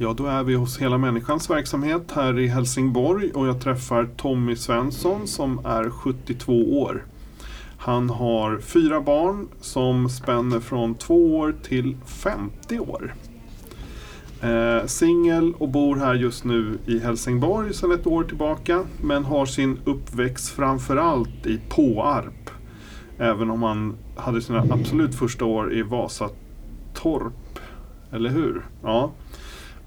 Ja, då är vi hos Hela Människans verksamhet här i Helsingborg och jag träffar Tommy Svensson som är 72 år. Han har fyra barn som spänner från 2 år till 50 år. Eh, Singel och bor här just nu i Helsingborg sedan ett år tillbaka men har sin uppväxt framförallt i Påarp. Även om han hade sina absolut första år i Vasatorp. Eller hur? Ja.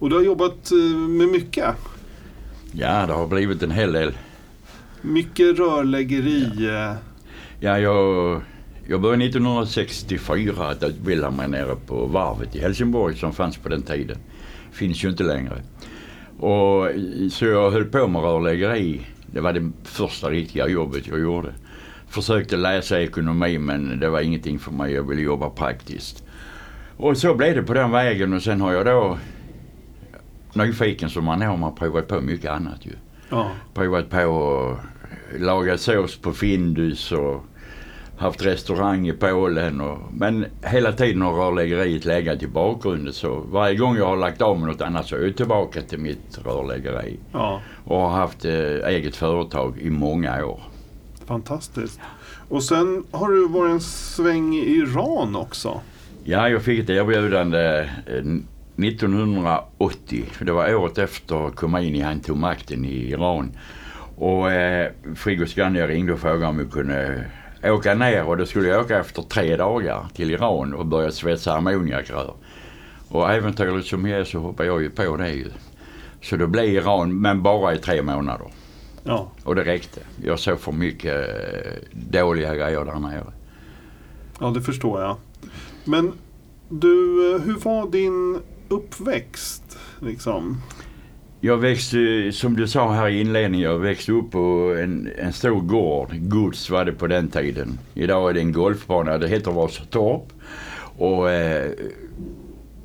Och du har jobbat eh, med mycket. Ja, det har blivit en hel del. Mycket rörläggeri. Ja, ja jag, jag började 1964 att utbilda mig nere på varvet i Helsingborg som fanns på den tiden. Finns ju inte längre. Och, så jag höll på med rörläggeri. Det var det första riktiga jobbet jag gjorde. Försökte läsa ekonomi men det var ingenting för mig. Jag ville jobba praktiskt. Och så blev det på den vägen och sen har jag då nyfiken som man är har man provat på mycket annat ju. Ja. Provat på att laga sås på Findus och haft restaurang i Polen. Och, men hela tiden har rörläggeriet legat i bakgrunden. Så varje gång jag har lagt av med något annat så är jag tillbaka till mitt rörläggeri. Ja. Och har haft eh, eget företag i många år. Fantastiskt. Och sen har du varit en sväng i Iran också. Ja, jag fick ett erbjudande eh, 1980, det var året efter Khomeini han tog makten i Iran. Och eh, Frigo Scandia ringde och frågade om vi kunde åka ner och då skulle jag åka efter tre dagar till Iran och börja svetsa ammoniakrör. Och äventyrligt som jag är så hoppade jag ju på det ju. Så det blev Iran, men bara i tre månader. Ja. Och det räckte. Jag såg för mycket eh, dåliga grejer där nere. Ja, det förstår jag. Men du, eh, hur var din uppväxt? Liksom? Jag växte, som du sa här i inledningen, jag växte upp på en, en stor gård. Gods var det på den tiden. Idag är det en golfbana. Det heter Vasatorp. Och eh,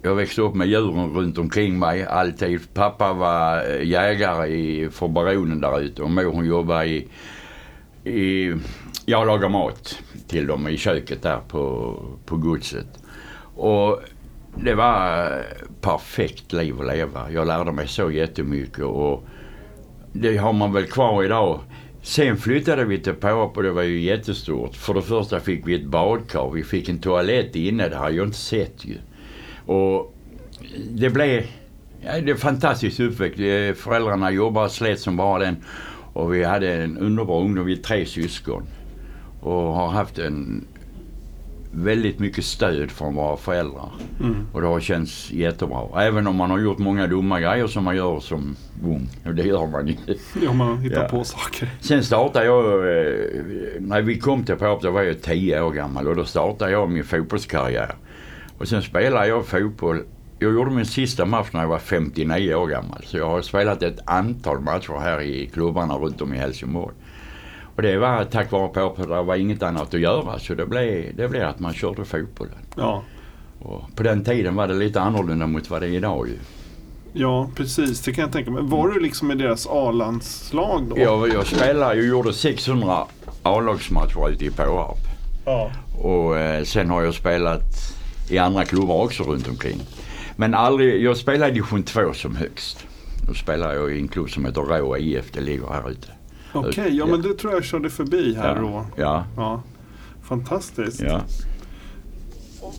jag växte upp med djuren runt omkring mig alltid. Pappa var eh, jägare i, för baronen där ute och mor hon jobbade i, i jag lagade mat till dem i köket där på, på godset. Och det var eh, perfekt liv att leva. Jag lärde mig så jättemycket och det har man väl kvar idag. Sen flyttade vi till Påarp och det var ju jättestort. För det första fick vi ett badkar. Vi fick en toalett inne. Det har jag inte sett ju. Och det blev ja, det är fantastiskt uppväxt. Eh, föräldrarna jobbade slet som bara den. Och vi hade en underbar ungdom. Vi är tre syskon. Och har haft en väldigt mycket stöd från våra föräldrar. Mm. Och det har känts jättebra. Även om man har gjort många dumma grejer som man gör som ung. Och det gör man ju. Ja, man hittar ja. på saker. Sen startade jag, eh, när vi kom till Påp då var jag 10 år gammal och då startade jag min fotbollskarriär. Och sen spelade jag fotboll jag gjorde min sista match när jag var 59 år gammal. Så jag har spelat ett antal matcher här i klubbarna runt om i Helsingborg. Och det var tack vare på att det var inget annat att göra så det blev, det blev att man körde fotbollen. Ja. Och på den tiden var det lite annorlunda mot vad det är idag ju. Ja precis, det kan jag tänka mig. Var du liksom i deras A-landslag då? Ja, jag spelade, jag gjorde 600 A-lagsmatcher ute i Påarp. Ja. Och eh, sen har jag spelat i andra klubbar också runt omkring. Men aldrig, jag spelade i division 2 som högst. Då spelade jag i en klubb som heter Rå IF, det ligger här ute. Okej, okay, ja men det tror jag körde förbi här ja. då. Ja. ja. Fantastiskt. Ja.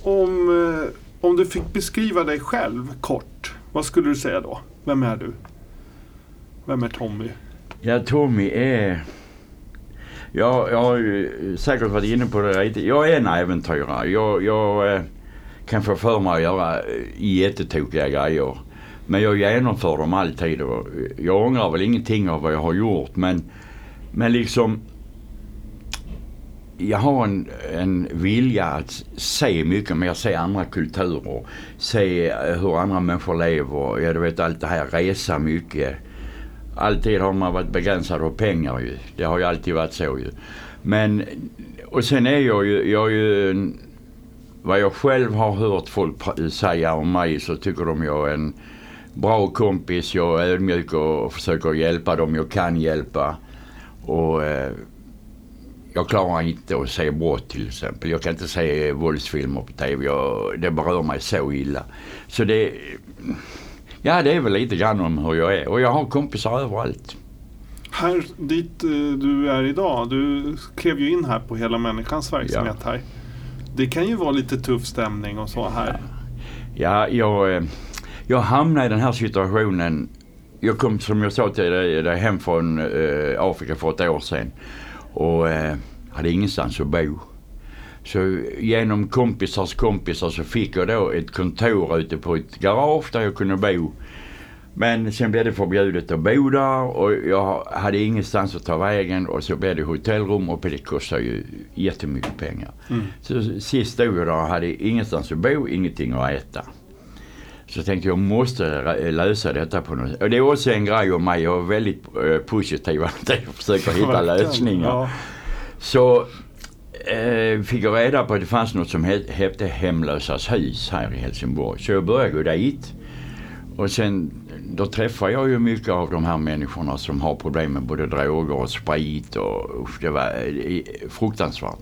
Om, eh, om du fick beskriva dig själv kort, vad skulle du säga då? Vem är du? Vem är Tommy? Ja, Tommy är... Jag, jag har ju säkert varit inne på det lite. Jag är en äventyrare. Jag, jag eh, kan få för mig att göra eh, jättetokiga grejer. Men jag genomför dem alltid och jag ångrar väl ingenting av vad jag har gjort men men liksom jag har en, en vilja att se mycket mer, se andra kulturer, se eh, hur andra människor lever, ja du vet allt det här, resa mycket. alltid har man varit begränsad av pengar ju. Det har ju alltid varit så ju. Men, och sen är jag ju, jag är ju en, vad jag själv har hört folk säga om mig så tycker de jag är en bra kompis. Jag är ödmjuk och försöker hjälpa dem jag kan hjälpa. Och eh, jag klarar inte att se brott till exempel. Jag kan inte se våldsfilmer på TV. Jag, det berör mig så illa. Så det, ja det är väl lite grann om hur jag är. Och jag har kompisar överallt. Här dit eh, du är idag, du klev ju in här på Hela Människans verksamhet ja. här. Det kan ju vara lite tuff stämning och så här. Ja, jag, eh, jag hamnade i den här situationen. Jag kom som jag sa till dig hem från äh, Afrika för ett år sedan. Och äh, hade ingenstans att bo. Så genom kompisars kompisar så fick jag då ett kontor ute på ett garage där jag kunde bo. Men sen blev det förbjudet att bo där och jag hade ingenstans att ta vägen och så blev det hotellrum och det kostar ju jättemycket pengar. Mm. Så sist stod jag där och hade ingenstans att bo, ingenting att äta. Så tänkte jag måste lösa detta på något sätt. Och det är också en grej om mig. Jag är väldigt uh, positiv att jag försöker hitta lösningar. Ja. Så eh, fick jag reda på att det fanns något som hette Hemlösas hus här i Helsingborg. Så jag började gå dit. Och sen då träffar jag ju mycket av de här människorna som har problem med både droger och sprit och usch, det var eh, fruktansvärt.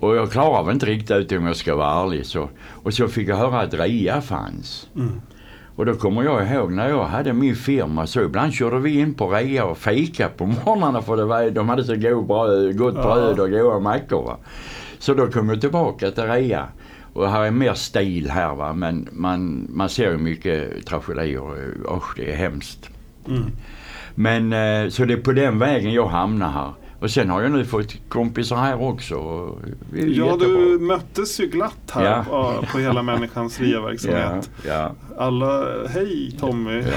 Och jag klarar väl inte riktigt ut om jag ska vara ärlig. Så, och så fick jag höra att RIA fanns. Mm. Och då kommer jag ihåg när jag hade min firma så ibland körde vi in på RIA och fika på morgnarna för det var, de hade så god bröd, gott bröd och goda mackor. Va? Så då kom jag tillbaka till RIA. Och här är mer stil här va men man, man ser ju mycket tragedier. Usch det är hemskt. Mm. Men eh, så det är på den vägen jag hamnar här. Och sen har jag nu fått kompisar här också. ja, jättebra. du möttes ju glatt här ja. på, hela människans RIA-verksamhet. Ja, ja. Alla, hej Tommy.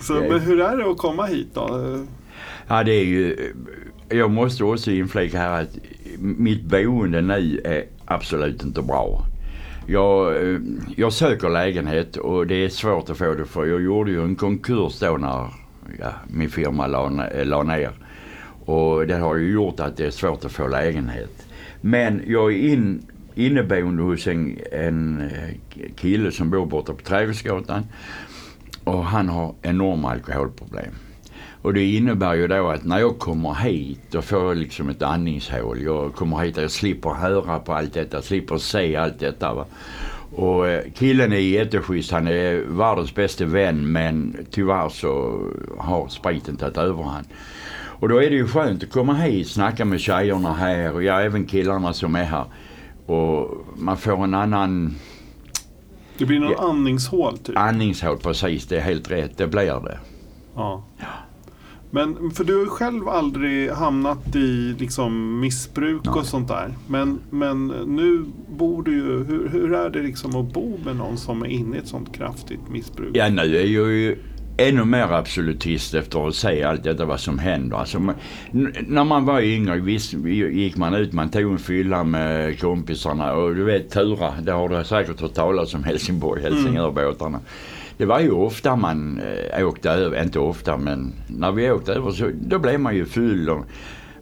Så, men hur är det att komma hit då? Ja, det är ju, jag måste också inflika här att mitt boende nu är absolut inte bra. Jag, eh, jag söker lägenhet och det är svårt att få det för jag gjorde ju en konkurs då när ja, min firma la, eh, la ner. Och det har ju gjort att det är svårt att få lägenhet. Men jag är in, inneboende hos en, en eh, kille som bor borta på Trädgårdsgatan. Och han har enorma alkoholproblem. Och det innebär ju då att när jag kommer hit då får jag liksom ett andningshål. Jag kommer hit och jag slipper höra på allt detta, slipper se allt detta. Va? Och eh, killen är jätteschysst. Han är världens bästa vän men tyvärr så har spriten tagit överhand. Och då är det ju skönt att komma hit, snacka med tjejerna här och ja, även killarna som är här. Och man får en annan... Det blir någon ja, andningshål typ? Andningshål, precis. Det är helt rätt. Det blir det. Ja. ja. Men för du har ju själv aldrig hamnat i liksom missbruk Nej. och sånt där. Men, men nu bor du ju, hur, hur är det liksom att bo med någon som är inne i ett sånt kraftigt missbruk? Ja nu är jag ju ännu mer absolutist efter att se allt detta vad som händer. Alltså, man, när man var yngre visst, gick man ut, man tog en fylla med kompisarna och du vet Tura, det har du säkert hört talas om Helsingborg, Helsingörbåtarna. Mm det var ju ofta man eh, åkte över, inte ofta men när vi åkte över så då blev man ju full. Och,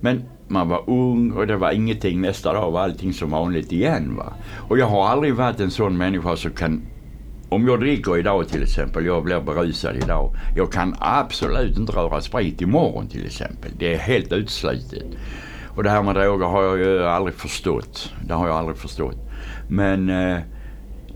men man var ung och det var ingenting. Nästa dag var allting som vanligt igen. Va? Och jag har aldrig varit en sån människa som kan om jag dricker idag till exempel, jag blir berusad idag. Jag kan absolut inte röra sprit imorgon till exempel. Det är helt utslutet. Och det här med droger har jag ju aldrig förstått. Det har jag aldrig förstått. Men eh,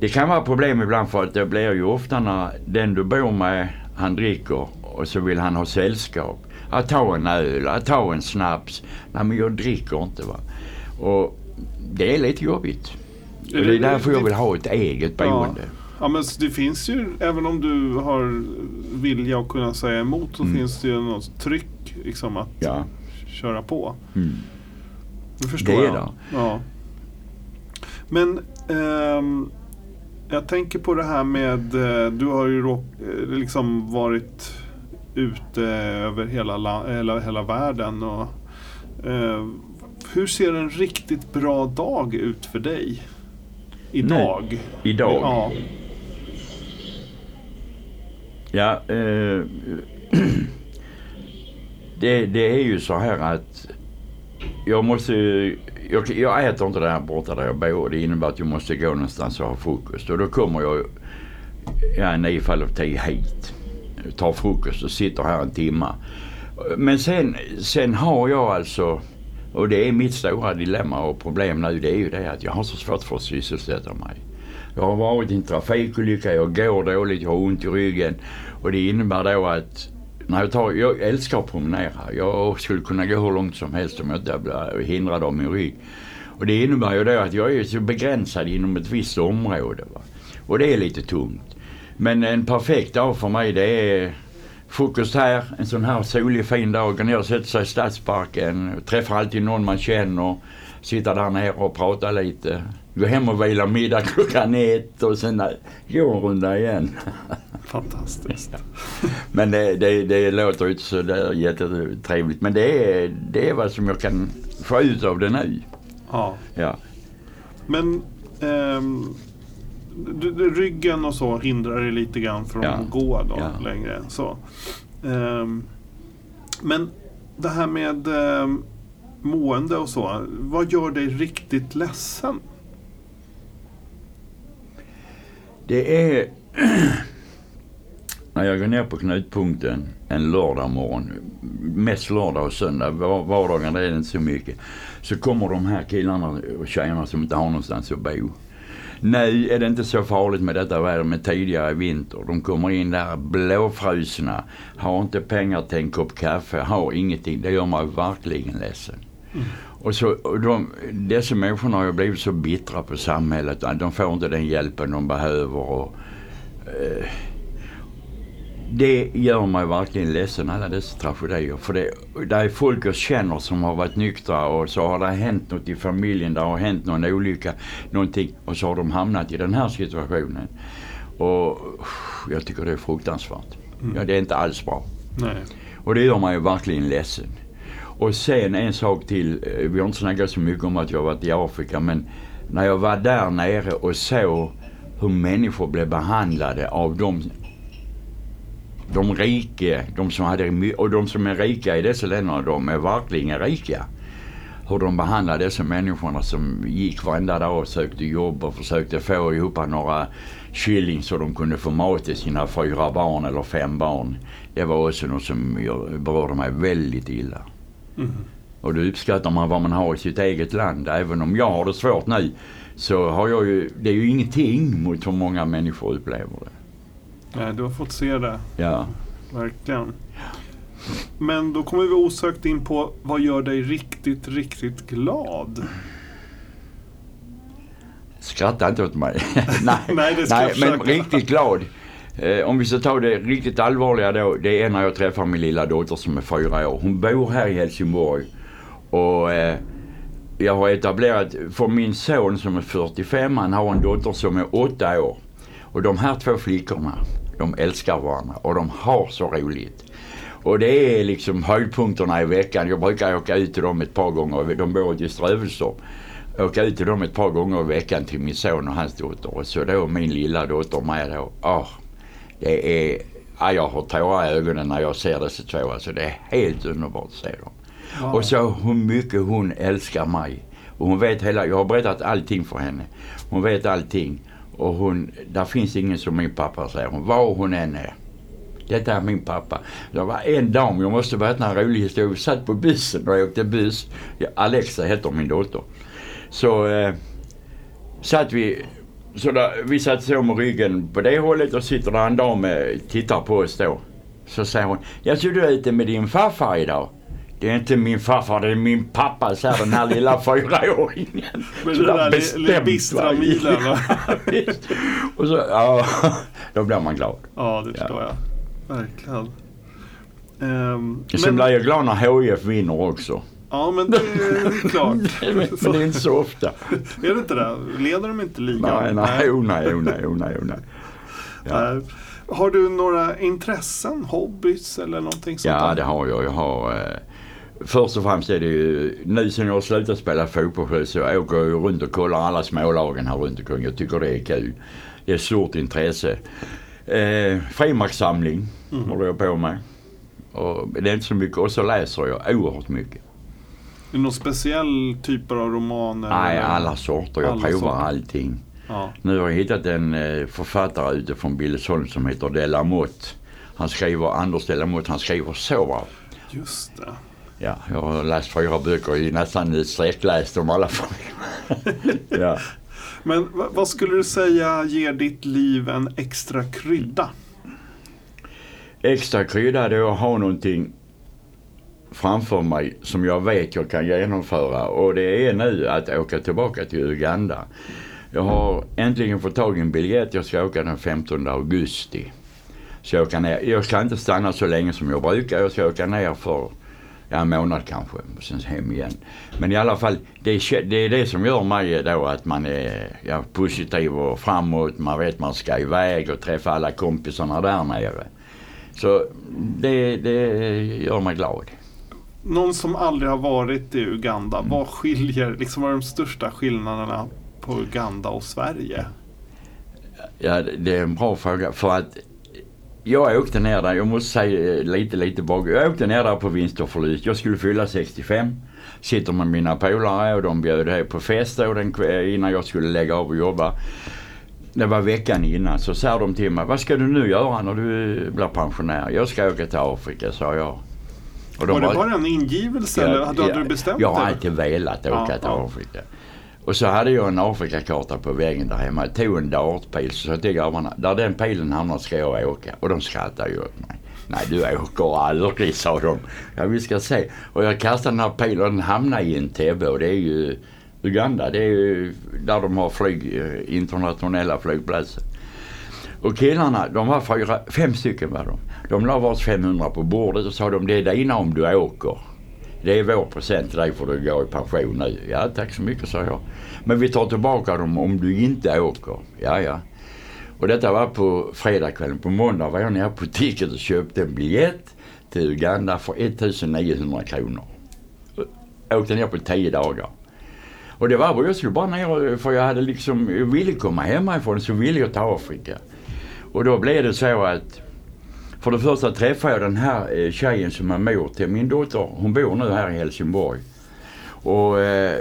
det kan vara problem ibland för att det blir ju ofta när den du bor med, han dricker och så vill han ha sällskap. Att ta en öl, att ta en snaps. Nej men jag dricker inte va. Och det är lite jobbigt. Och det är därför jag vill ha ett eget boende. Ja. Ja men det finns ju, även om du har vilja att kunna säga emot så mm. finns det ju något tryck liksom att ja. köra på. Mm. Det förstår det är jag. Det. Ja. Men ähm, jag tänker på det här med, eh, du har ju eh, liksom varit ute över hela, hela, hela världen. Och, eh, hur ser en riktigt bra dag ut för dig? Idag? Nej, idag? Ja. Ja, eh, det, det är ju så här att jag måste, jag, jag äter inte där borta där jag bor. Det innebär att jag måste gå någonstans och ha frukost. Och då kommer jag, ja nio fall av tio hit. Tar frukost och sitter här en timma. Men sen, sen har jag alltså, och det är mitt stora dilemma och problem nu, det är ju det att jag har så svårt för att sysselsätta mig. Jag har varit i en trafikolycka, jag går dåligt, jag har ont i ryggen. Och det innebär då att när jag, tar, jag älskar att promenera. Jag skulle kunna gå hur långt som helst om jag inte blir hindrad av min rygg. Och det innebär ju då att jag är så begränsad inom ett visst område. Va? Och det är lite tungt. Men en perfekt dag för mig det är frukost här, en sån här solig fin dag, gå ner och sätta sig i Stadsparken, träffar alltid någon man känner, sitta där nere och prata lite. Gå hem och vila middag klockan ett och sen gå en runda igen. Fantastiskt. Men det, det, det låter ju inte så där jättetrevligt. Men det är, det är vad som jag kan få ut av det nu. Ja. Ja. Men ehm, du, du, ryggen och så hindrar dig lite grann från Ja. att gå då Ja. längre. Så. Ehm, men det här med ehm, mående och så. Vad gör dig riktigt ledsen? Det är när jag går ner på knutpunkten en lördag morgon, mest lördag och söndag, var- vardagarna är det inte så mycket. Så kommer de här killarna och tjejerna som inte har någonstans att bo. Nu är det inte så farligt med detta väder, men tidigare i vinter. De kommer in där blåfrusna, har inte pengar till en kopp kaffe, har ingenting. Det gör mig verkligen ledsen. Och så, och de, dessa människorna har ju blivit så bittra på samhället. De får inte den hjälpen de behöver. Och, eh, det gör mig verkligen ledsen, alla dessa tragedier. För det, det är folk jag känner som har varit nyktra och så har det hänt något i familjen, det har hänt någon olycka, någonting. Och så har de hamnat i den här situationen. Och jag tycker det är fruktansvärt. Ja, det är inte alls bra. Nej. Och det gör mig verkligen ledsen. Och sen en sak till. eh, Vi har inte snackat så mycket om att jag varit i Afrika men när jag var där nere och såg hur människor blev behandlade av de, de rika, de som hade, och de som är rika i dessa länderna, de är verkligen rika. Hur de behandlade dessa människorna som gick varenda dag och sökte jobb och försökte få ihop några shilling så de kunde få mat till sina fyra barn eller fem barn. Det var också något som jag- berörde mig väldigt illa. Mm. Och då uppskattar man vad man har i sitt eget land. Även om jag har det svårt nu så har jag ju, det är ju ingenting mot hur många människor upplever det. Nej, du har fått se det. Ja. Verkligen. Men då kommer vi osökt in på vad gör dig riktigt, riktigt glad? Skratta inte åt mig. nej, Nej, nej men riktigt glad. Eh, om vi ska ta det riktigt allvarliga då. Det är när jag träffar min lilla dotter som är fyra år. Hon bor här i Helsingborg. Och eh, jag har etablerat, för min son som är 45, han har en dotter som är åtta år. Och de här två flickorna, de älskar varandra och de har så roligt. Och det är liksom höjdpunkterna i veckan. Jag brukar åka ut till dem ett par gånger. De bor i Strövelstorp. Åka ut till dem ett par gånger i veckan till min son och hans dotter. Och så då min lilla dotter med då. Åh, det är... Ja, jag har tårar i ögonen när jag ser dessa två. Alltså det är helt underbart att se dem. Wow. Och så hur mycket hon älskar mig. Och hon vet hela, jag har berättat allting för henne. Hon vet allting. Och hon, där finns ingen som min pappa säger hon, var hon än är. Detta är min pappa. Det var en dam, jag måste berätta en rolig historia. Vi satt på bussen och jag åkte buss. Alexa heter min dotter. Så eh, satt vi, så där, vi satt så med ryggen på det hållet och sitter där en dam och tittar på oss då. Så säger hon, jag du är ute med din farfar idag? Det är inte min farfar, det är min pappa, säger den här lilla fyraåringen. Men Så det där bestämt, bistra milen, va? Och så, ja, då blir man glad. Ja, det Ja. förstår jag. Verkligen. Ehm, Sen blir jag glad när HIF vinner också. Ja, men det är klart. Men det är inte så ofta. Är det inte det? Leder de inte ligan? Nej, nej, oh nej, oh nej, oh nej, nej. Ja. Nej. Har du några intressen, hobbys eller någonting sånt Ja, där? det har jag. Jag har... Eh, först och främst är det ju... Nu sen jag har slutat spela fotboll så åker jag runt och kollar alla smålagen här runt omkring. Jag tycker det är kul. Det är ett stort intresse. Eh, frimärkssamling Mm. håller jag på med. Och det är inte så mycket. Och så läser jag oerhört mycket. Är det någon speciell typer av romaner? Nej, eller? alla sorter. Jag Alla provar sorter. allting. Ja. Nu har jag hittat en eh, författare ute från Billesholm som heter Delamotte. Han skriver, Anders Delamotte, han skriver så bra. Just det. Ja, jag har läst fyra böcker, i nästan sträckläst dem alla fall. ja. Men va- vad skulle du säga ger ditt liv en extra krydda? Extra krydda det är att ha någonting framför mig som jag vet jag kan genomföra och det är nu att åka tillbaka till Uganda. Jag har äntligen fått tag i en biljett. Jag ska åka den 15 augusti. Så jag, ner. jag ska inte stanna så länge som jag brukar. Jag ska åka ner för ja, en månad kanske och sen hem igen. Men i alla fall, det är, det är det som gör mig då att man är ja, positiv och framåt. Man vet man ska iväg och träffa alla kompisarna där nere. Så det, det gör mig glad. Någon som aldrig har varit i Uganda, vad skiljer, liksom vad är de största skillnaderna på Uganda och Sverige? Ja, det är en bra fråga. För att jag åkte ner där, jag måste säga eh, lite, lite bak. Jag åkte ner där på vinst och förlust. Jag skulle fylla 65. Sitter med mina polare och de bjöd på fest då den, kv- innan jag skulle lägga av och jobba. Det var veckan innan. Så sa de till mig, vad ska du nu göra när du blir pensionär? Jag ska åka till Afrika, sa jag. Och de Var det bara en ingivelse eller hade, hade du bestämt Jag har dig? alltid velat åka Ja, till ja. Afrika. Och så hade jag en Afrikakarta på väggen där hemma. Jag tog en dartpil så sa till grabbarna, där den pilen hamnar ska jag åka. Och de skrattade ju åt mig. Nej du åker aldrig sa de. Ja vi ska se. Och jag kastade den här pilen och den hamnade i en tebbe och det är ju Uganda. Det är ju där de har flyg, eh, internationella flygplatser. Och killarna, de var fyra, fem stycken var de. De la vars 500 på bordet och sa de, det är dina om du åker. Det är vår present till dig för du går i pension nu. Ja tack så mycket sa jag. Men vi tar tillbaka dem om du inte åker. Ja ja. Och detta var på fredagskvällen. På måndag var jag nere på Ticket och köpte en biljett till Uganda för 1900 kronor. Jag åkte ner på 10 dagar. Och det var bara, jag skulle bara ner för jag hade liksom, jag ville komma hemifrån så ville jag till Afrika. Och då blev det så att för det första träffade jag den här eh, tjejen som är mor till min dotter. Hon bor nu här i Helsingborg. Och eh,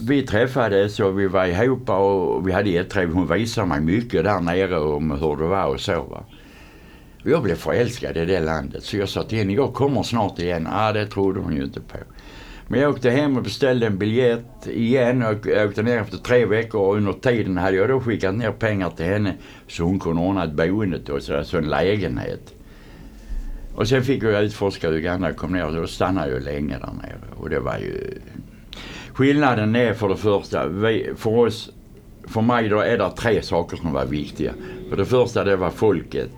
vi träffades och vi var ihop och vi hade jättetrevligt. Hon visade mig mycket där nere om hur det var och så va. Och jag blev förälskad i det landet så jag sa till henne, jag kommer snart igen. Ah, det trodde hon ju inte på. Men jag åkte hem och beställde en biljett igen och åkte ner efter tre veckor och under tiden hade jag då skickat ner pengar till henne så hon kunde ordna ett boende till oss, alltså en lägenhet. Och sen fick jag utforska Uganda och kom ner och då stannade jag länge där nere och det var ju... Skillnaden är för det första, vi, för oss, för mig då är det tre saker som var viktiga. För det första det var folket.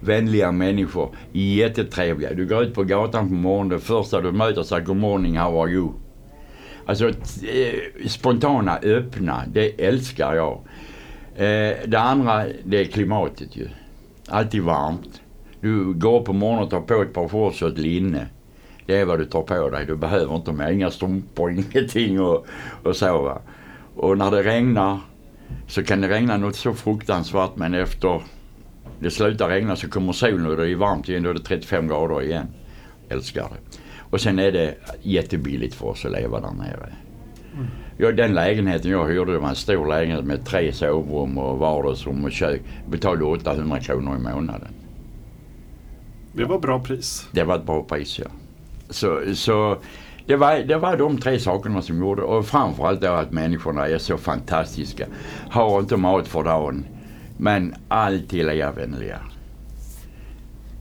Vänliga människor, jättetrevliga. Du går ut på gatan på morgonen, det första du möter säger God morning, how are you? Alltså eh, spontana, öppna, det älskar jag. Eh, det andra, det är klimatet ju. Alltid varmt. Du går upp på morgonen och tar på ett par shorts och ett linne. Det är vad du tar på dig. Du behöver inte mer. inga strumpor, ingenting och, och så va. Och när det regnar så kan det regna något så fruktansvärt men efter det slutar regna så kommer solen och det är varmt igen. Då är det 35 grader igen. Älskar det. Och sen är det jättebilligt för oss att leva där nere. Ja, den lägenheten jag hyrde var en stor lägenhet med tre sovrum och vardagsrum och kök. Betalade 800 kronor i månaden. Det var bra pris. Det var ett bra pris ja. Så, så det, var, det var de tre sakerna som gjorde och framförallt då att människorna är så fantastiska. Har inte mat för dagen men alltid elevvänliga.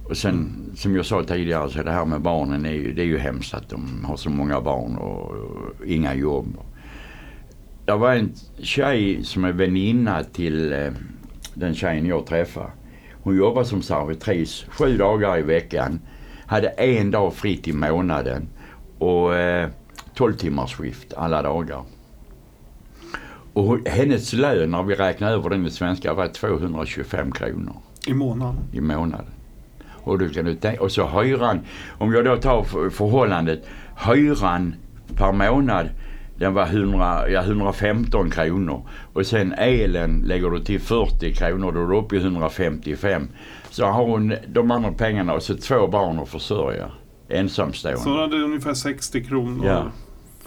Och sen som jag sa tidigare så det här med barnen är ju, det är ju hemskt att de har så många barn och, och inga jobb. Det var en tjej som är väninna till eh, den tjejen jag träffade. Hon jobbade som servitris sju dagar i veckan. Hade en dag fritt i månaden och eh, 12 timmars skift alla dagar. Och hennes lön när vi räknade över den i svenska var 225 kronor I månaden. i månaden. Och, du kan du tänka, och så hyran, om jag då tar för- förhållandet, hyran per månad Den var 100, ja, 115 kronor. Och sen elen lägger du till 40 kronor. Då är du uppe i 155. Så har hon de andra pengarna och så två barn att försörja. Ensamstående. Så hon hade ungefär 60 kronor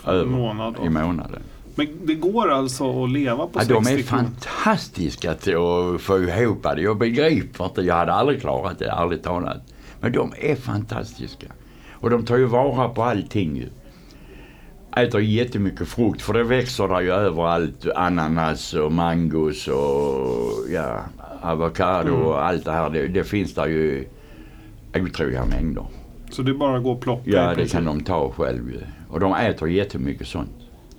Ja. en månad. i månaden. Men det går alltså att leva på Ja, 60 de är kronor? fantastiska till att få ihop det. Jag begriper inte. Jag hade aldrig klarat det, ärligt talat. Men de är fantastiska. Och de tar ju vara på allting. Äter jättemycket frukt för det växer där ju överallt. Ananas och mangos och ja, avokado Mm. och allt det här. Det, det finns där ju otroliga mängder. Så det är bara att gå och plocka? Ja, det kan de ta själv. Och de äter jättemycket sånt.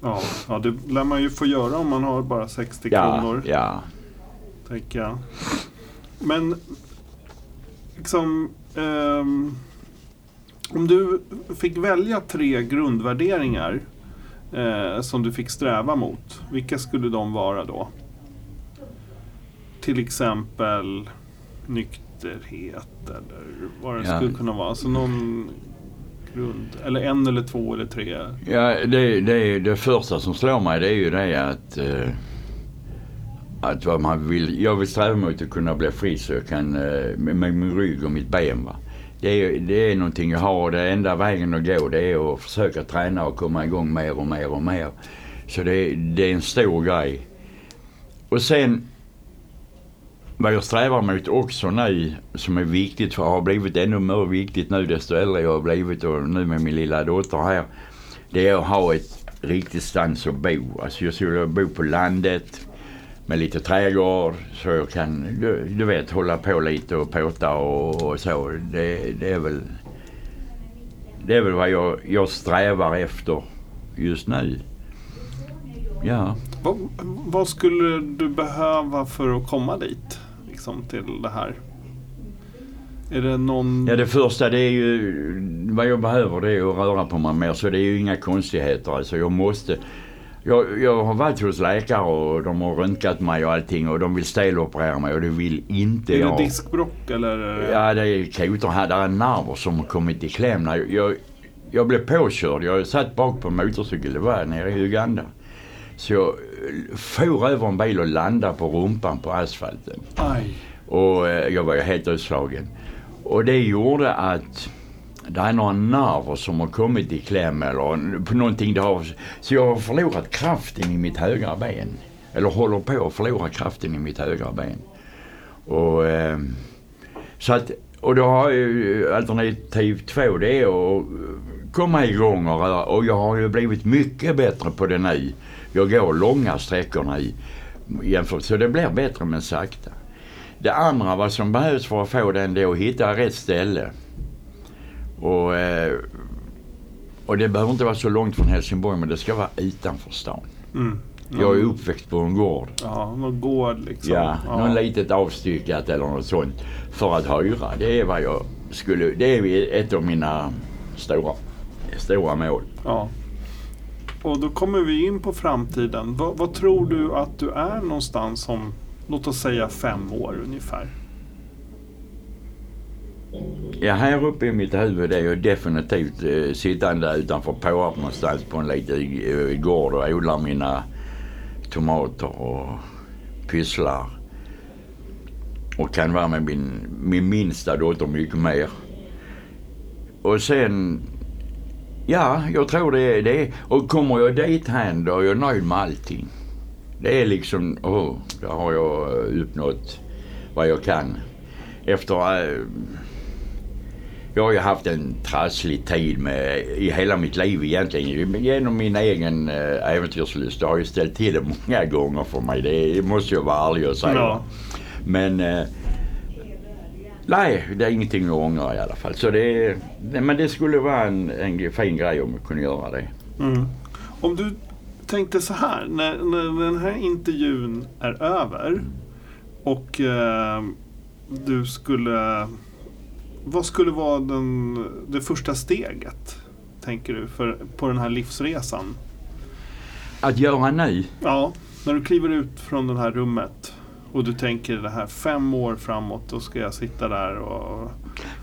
Ja, ja, det lär man ju få göra om man har bara 60 Ja, kronor. ja. tänker jag. Men liksom... ehm, om du fick välja tre grundvärderingar eh, som du fick sträva mot, vilka skulle de vara då? Till exempel nykterhet eller vad det Ja. skulle kunna vara. Alltså någon grund, eller en eller två eller tre. Ja, det, det, det första som slår mig det är ju det att, eh, att vad man vill, jag vill sträva mot att kunna bli fri så jag kan, eh, med, min rygg och mitt ben va. Det är, det är någonting jag har och det enda vägen att gå det är att försöka träna och komma igång mer och mer och mer. Så det, det är en stor grej. Och sen vad jag strävar mot också nu, som är viktigt, för har blivit ännu mer viktigt nu desto äldre jag har blivit och nu med min lilla dotter här. Det är att ha ett riktigt stans att bo. Alltså jag skulle vilja bo på landet med lite trädgård så jag kan, du, du vet, hålla på lite och påta och, och så. Det, det är väl det är väl vad jag, jag strävar efter just nu. Ja. Vad, vad skulle du behöva för att komma dit? Liksom till det här? Är det någon... Ja det första det är ju, vad jag behöver det är att röra på mig mer så det är ju inga konstigheter alltså jag måste. Jag, jag har varit hos läkare och de har röntgat mig och allting och de vill steloperera mig och det vill inte är jag. det diskbråck eller? Ja det är kotor här, där är nerver som har kommit i kläm. Jag, jag blev påkörd, jag satt bak på en motorcykel, det var nere i Uganda. Så jag eh, for över en bil och landade på rumpan på asfalten. Aj. Och eh, jag var ju helt utslagen. Och det gjorde att det är några nerver som har kommit i kläm eller på någonting det har. Så jag har förlorat kraften i mitt högra ben. Eller håller på att förlora kraften i mitt högra ben. Och eh, så att, och då har ju alternativ två det är att komma igång och röra. Och jag har ju blivit mycket bättre på det nu. Jag går långa sträckor nu jämfört, så det blir bättre men sakta. Det andra vad som behövs för att få den det är att hitta rätt ställe. Och, eh, och det behöver inte vara så långt från Helsingborg men det ska vara utanför stan. Mm. Jag är uppväxt på en gård. Ja, någon gård liksom. Ja, någon litet avstyckat eller något sånt. För att hyra. Det är vad jag skulle, det är ett av mina stora, stora mål. Ja. Och då kommer vi in på framtiden. Vad, vad tror du att du är någonstans om, låt oss säga fem år ungefär? Ja, här uppe i mitt huvud är jag definitivt eh, sittande utanför Påarp någonstans på en liten eh, gård och odlar mina tomater och pysslar. Och kan vara med min, min minsta dotter mycket mer. Och sen, ja, jag tror det är det. Och kommer jag dit hän då är jag nöjd med allting. Det är liksom, åh, oh, då har jag eh, uppnått vad jag kan. Efter eh, jag har ju haft en trasslig tid med, i hela mitt liv egentligen. Genom min egen äh, äventyrslust. Det har ju ställt till det många gånger för mig. Det måste jag vara ärlig och säga. Ja. Men äh, nej, det är ingenting att ångra i alla fall. Så det, men det skulle vara en, en fin grej om jag kunde göra det. Mm. Om du tänkte så här, när, när den här intervjun är över och eh, du skulle... Vad skulle vara den, det första steget, tänker du, för, på den här livsresan? Att göra nu? Ja, när du kliver ut från det här rummet och du tänker det här fem år framåt, då ska jag sitta där och...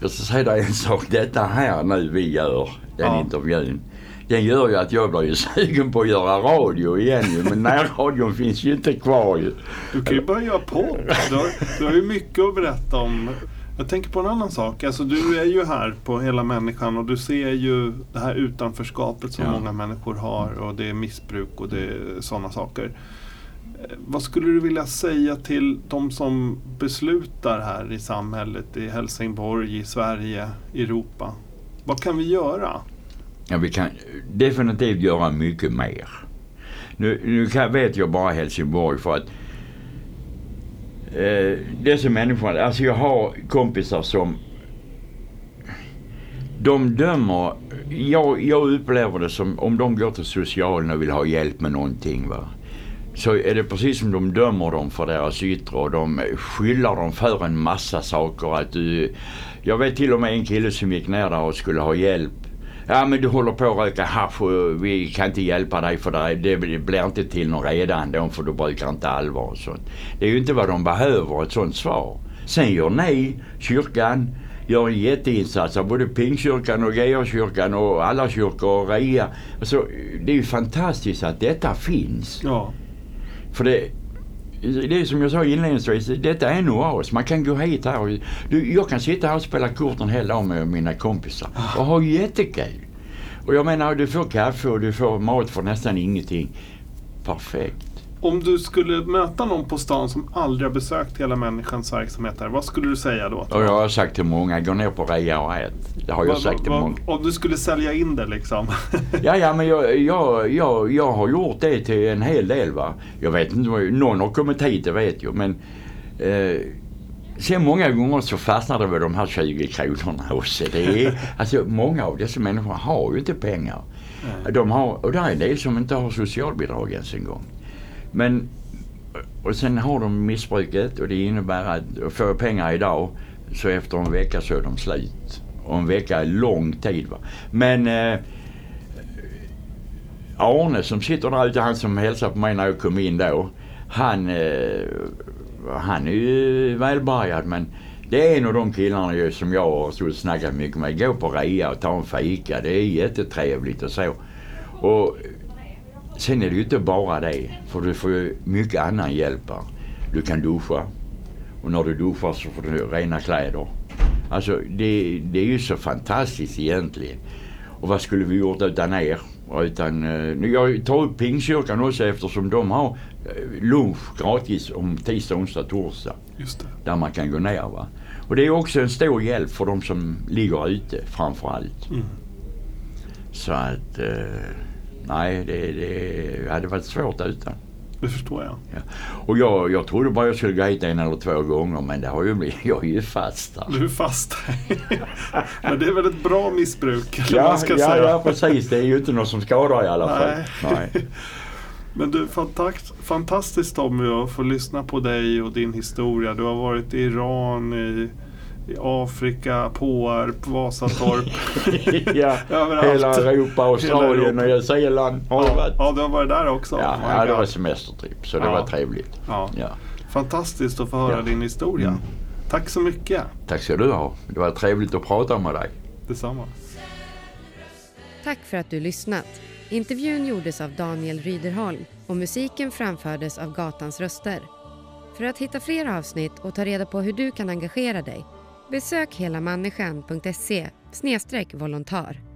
Jag ska säga dig en sak. Detta här nu vi gör, den Ja. intervjun. Den gör ju att jag blir ju sugen på att göra radio igen ju. Men närradion finns ju inte kvar ju. Du kan ju börja göra podd. Du har, du har ju mycket att berätta om. Jag tänker på en annan sak. Alltså, du är ju här på Hela Människan och du ser ju det här utanförskapet som Ja. många människor har och det är missbruk och det är sådana saker. Eh, vad skulle du vilja säga till de som beslutar här i samhället, i Helsingborg, i Sverige, i Europa? Vad kan vi göra? Ja, vi kan definitivt göra mycket mer. Nu, nu kan, vet jag bara Helsingborg för att eh, dessa människor, alltså jag har kompisar som de dömer, jag, jag upplever det som om de går till socialen och vill ha hjälp med någonting va. Så är det precis som de dömer dem för deras yttre och de skyller dem för en massa saker. Att du, jag vet till och med en kille som gick ner där och skulle ha hjälp. Ja men du håller på att röka hasch och vi kan inte hjälpa dig för det, det blir inte till någon reda ändå för du brukar inte allvar och sånt. Det är ju inte vad de behöver, ett sånt svar. Sen gör ni, kyrkan, gör en jätteinsats av både Pingstkyrkan och GA-kyrkan och alla kyrkor och RIA. Alltså, det är ju fantastiskt att detta finns. Ja, för det, det är som jag sa inledningsvis, detta är en oas. Man kan gå hit här och... Du, jag kan sitta här och spela kort en hel dag med mina kompisar och ha jättekul. Och jag menar, du får kaffe och du får mat för nästan ingenting. Perfekt. Om du skulle möta någon på stan som aldrig har besökt Hela Människans verksamhet här, vad skulle du säga då? Och jag har sagt till många, gå ner på rea och ät. Det har jag Vad- sagt till vad- många. Om du skulle sälja in det liksom. Ja, ja, men jag, jag, jag, jag har gjort det till en hel del va. Jag vet inte, någon har kommit hit, det vet jag. Men eh, sen många gånger så fastnar det med de här 20 kronorna också. Det är, alltså många av dessa människor har ju inte pengar. De har, och det är en del som inte har socialbidrag ens en gång. Men, och sen har de missbruket och det innebär att får jag pengar idag så efter en vecka så är de slut. Och en vecka är lång tid va. Men eh, Arne som sitter där ute, han som hälsade på mig när jag kom in då. Han, eh, han är ju välbärgad men det är en av de killarna ju som jag har stått och snackat mycket med. Gå på rea och ta en fika. Det är jättetrevligt och så. Och sen är det ju inte bara det. För du får ju mycket annan hjälp här. Du kan duscha. Och när du duschar så får du rena kläder. Alltså det, det är ju så fantastiskt egentligen. Och vad skulle vi gjort utan er? Utan, eh, jag tar upp Pingstkyrkan också eftersom de har eh, lunch gratis om tisdag, onsdag, torsdag. Just det. Där man kan gå ner va. Och det är också en stor hjälp för de som ligger ute framför allt. Mm. Så att, eh, nej det, det hade varit svårt utan. Det förstår jag. Ja. Och jag, jag trodde bara jag skulle gå hit en eller två gånger men det har ju blivit, jag är ju fast där. Du är fast. Men det är väl ett bra missbruk? Ja, ja, säga. ja, precis. Det är ju inte något som skadar i alla fall. Nej. Nej. Men du, fantast, fantastiskt Tommy att få lyssna på dig och din historia. Du har varit i Iran, i, i Afrika, Påarp, Vasatorp. ja, Överallt. hela Europa, Australien Nya Zeeland ja, ja, du har varit där också. Ja, My ja, det var semestertripp så det Ja. var trevligt. ja. Ja. Fantastiskt att få höra Ja. din historia. Mm. Tack så mycket. Tack ska du ha. Det var trevligt att prata med dig. Detsamma. Tack för att du lyssnat. Intervjun gjordes av Daniel Ryderholm och musiken framfördes av Gatans röster. För att hitta fler avsnitt och ta reda på hur du kan engagera dig besök helamänniskan.se volontär.